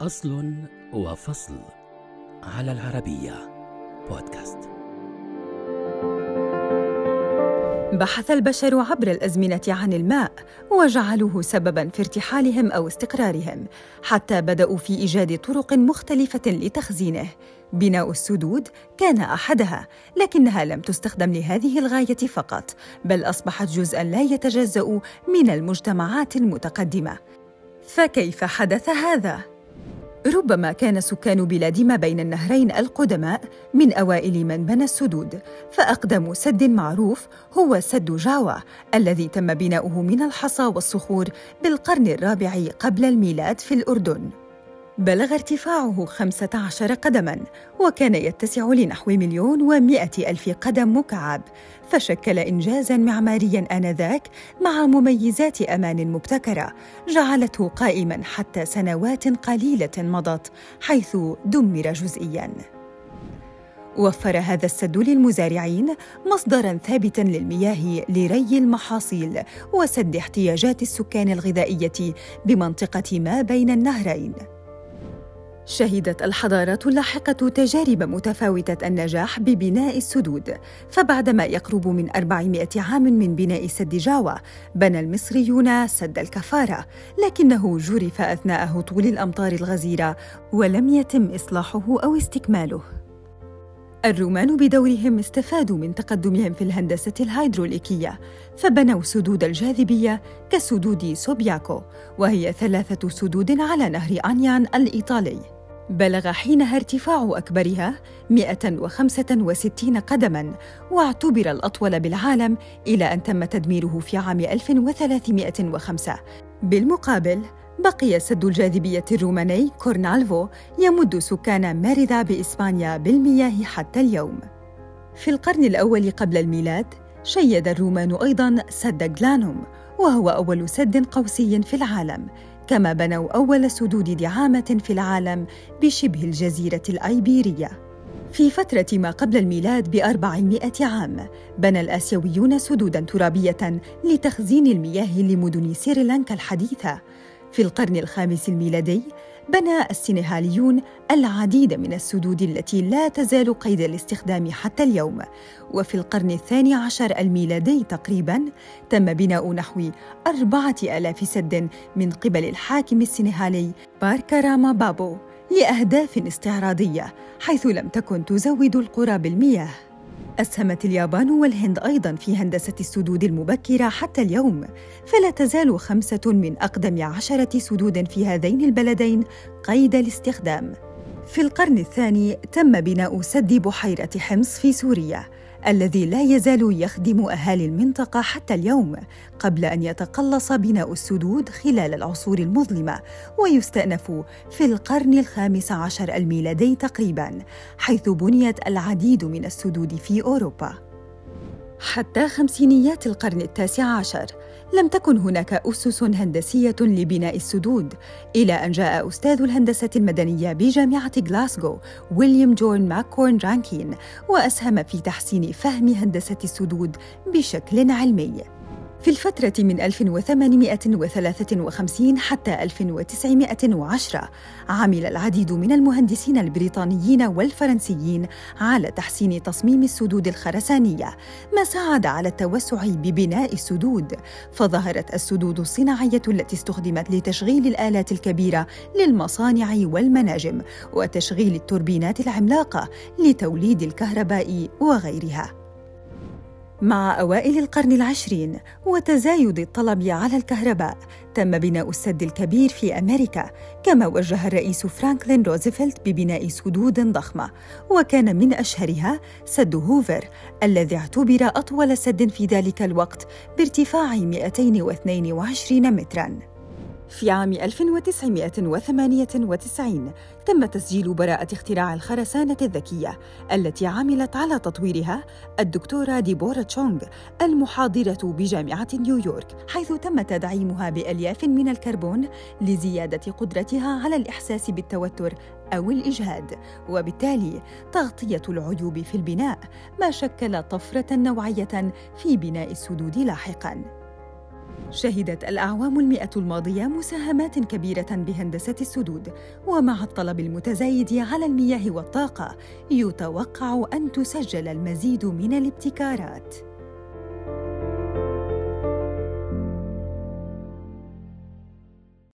أصل وفصل على العربية بودكاست. بحث البشر عبر الأزمنة عن الماء وجعلوه سببا في ارتحالهم أو استقرارهم حتى بدأوا في إيجاد طرق مختلفة لتخزينه. بناء السدود كان أحدها لكنها لم تستخدم لهذه الغاية فقط بل أصبحت جزءا لا يتجزأ من المجتمعات المتقدمة. فكيف حدث هذا؟ ربما كان سكان بلاد ما بين النهرين القدماء من أوائل من بنى السدود. فأقدم سد معروف هو سد جاوا الذي تم بناؤه من الحصى والصخور بالقرن الرابع قبل الميلاد في الأردن. بلغ ارتفاعه خمسة عشر قدماً وكان يتسع لنحو مليون ومائة ألف قدم مكعب فشكل إنجازاً معمارياً آنذاك مع مميزات أمان مبتكرة جعلته قائماً حتى سنوات قليلة مضت حيث دمر جزئياً. وفر هذا السد للمزارعين مصدرا ثابتا للمياه لري المحاصيل وسد احتياجات السكان الغذائية بمنطقة ما بين النهرين. شهدت الحضارات اللاحقة تجارب متفاوتة النجاح ببناء السدود، فبعدما يقرب من 400 عام من بناء سد جاوا، بنى المصريون سد الكفارة، لكنه جرف أثناء هطول الأمطار الغزيرة ولم يتم إصلاحه أو استكماله. الرومان بدورهم استفادوا من تقدمهم في الهندسة الهيدروليكية فبنوا سدود الجاذبية كسدود سوبياكو وهي ثلاثة سدود على نهر أنيان الإيطالي. بلغ حينها ارتفاع أكبرها 165 قدماً واعتبر الأطول بالعالم إلى أن تم تدميره في عام 1305 بالمقابل بقي سد الجاذبية الروماني كورنالفو يمد سكان ميريدا بإسبانيا بالمياه حتى اليوم. في القرن الأول قبل الميلاد شيد الرومان أيضاً سد جلانوم وهو أول سد قوسي في العالم كما بنوا أول سدود دعامة في العالم بشبه الجزيرة الأيبيرية. في فترة ما قبل الميلاد بأربعمائة عام بنى الآسيويون سدوداً ترابية لتخزين المياه لمدن سريلانكا الحديثة في القرن الخامس الميلادي بنى السنغاليون العديد من السدود التي لا تزال قيد الاستخدام حتى اليوم. وفي القرن الثاني عشر الميلادي تقريبا تم بناء نحو أربعة ألاف سد من قبل الحاكم السنغالي باركاراما بابو لأهداف استعراضية حيث لم تكن تزود القرى بالمياه. أسهمت اليابان والهند أيضاً في هندسة السدود المبكرة حتى اليوم، فلا تزال خمسة من أقدم عشرة سدود في هذين البلدين قيد الاستخدام. في القرن الثاني تم بناء سد بحيرة حمص في سوريا، الذي لا يزال يخدم أهالي المنطقة حتى اليوم قبل أن يتقلص بناء السدود خلال العصور المظلمة ويستأنف في القرن الخامس عشر الميلادي تقريبا حيث بنيت العديد من السدود في أوروبا. حتى خمسينيات القرن التاسع عشر لم تكن هناك أسس هندسية لبناء السدود إلى أن جاء أستاذ الهندسة المدنية بجامعة غلاسغو ويليام جون ماكورن رانكين وأسهم في تحسين فهم هندسة السدود بشكل علمي. في الفترة من 1853 حتى 1910 عمل العديد من المهندسين البريطانيين والفرنسيين على تحسين تصميم السدود الخرسانية ما ساعد على التوسع ببناء السدود. فظهرت السدود الصناعية التي استخدمت لتشغيل الآلات الكبيرة للمصانع والمناجم وتشغيل التوربينات العملاقة لتوليد الكهرباء وغيرها. مع أوائل القرن العشرين وتزايد الطلب على الكهرباء تم بناء السد الكبير في أمريكا كما وجه الرئيس فرانكلين روزفلت ببناء سدود ضخمة وكان من أشهرها سد هوفر الذي اعتبر أطول سد في ذلك الوقت بارتفاع 222 متراً. في عام 1998 تم تسجيل براءة اختراع الخرسانة الذكية التي عملت على تطويرها الدكتورة ديبورا تشونغ المحاضرة بجامعة نيويورك حيث تم تدعيمها بألياف من الكربون لزيادة قدرتها على الإحساس بالتوتر أو الإجهاد. وبالتالي تغطية العيوب في البناء ما شكل طفرة نوعية في بناء السدود لاحقاً. شهدت الأعوام المئة الماضية مساهمات كبيرة بهندسة السدود ومع الطلب المتزايد على المياه والطاقة يتوقع أن تسجل المزيد من الابتكارات.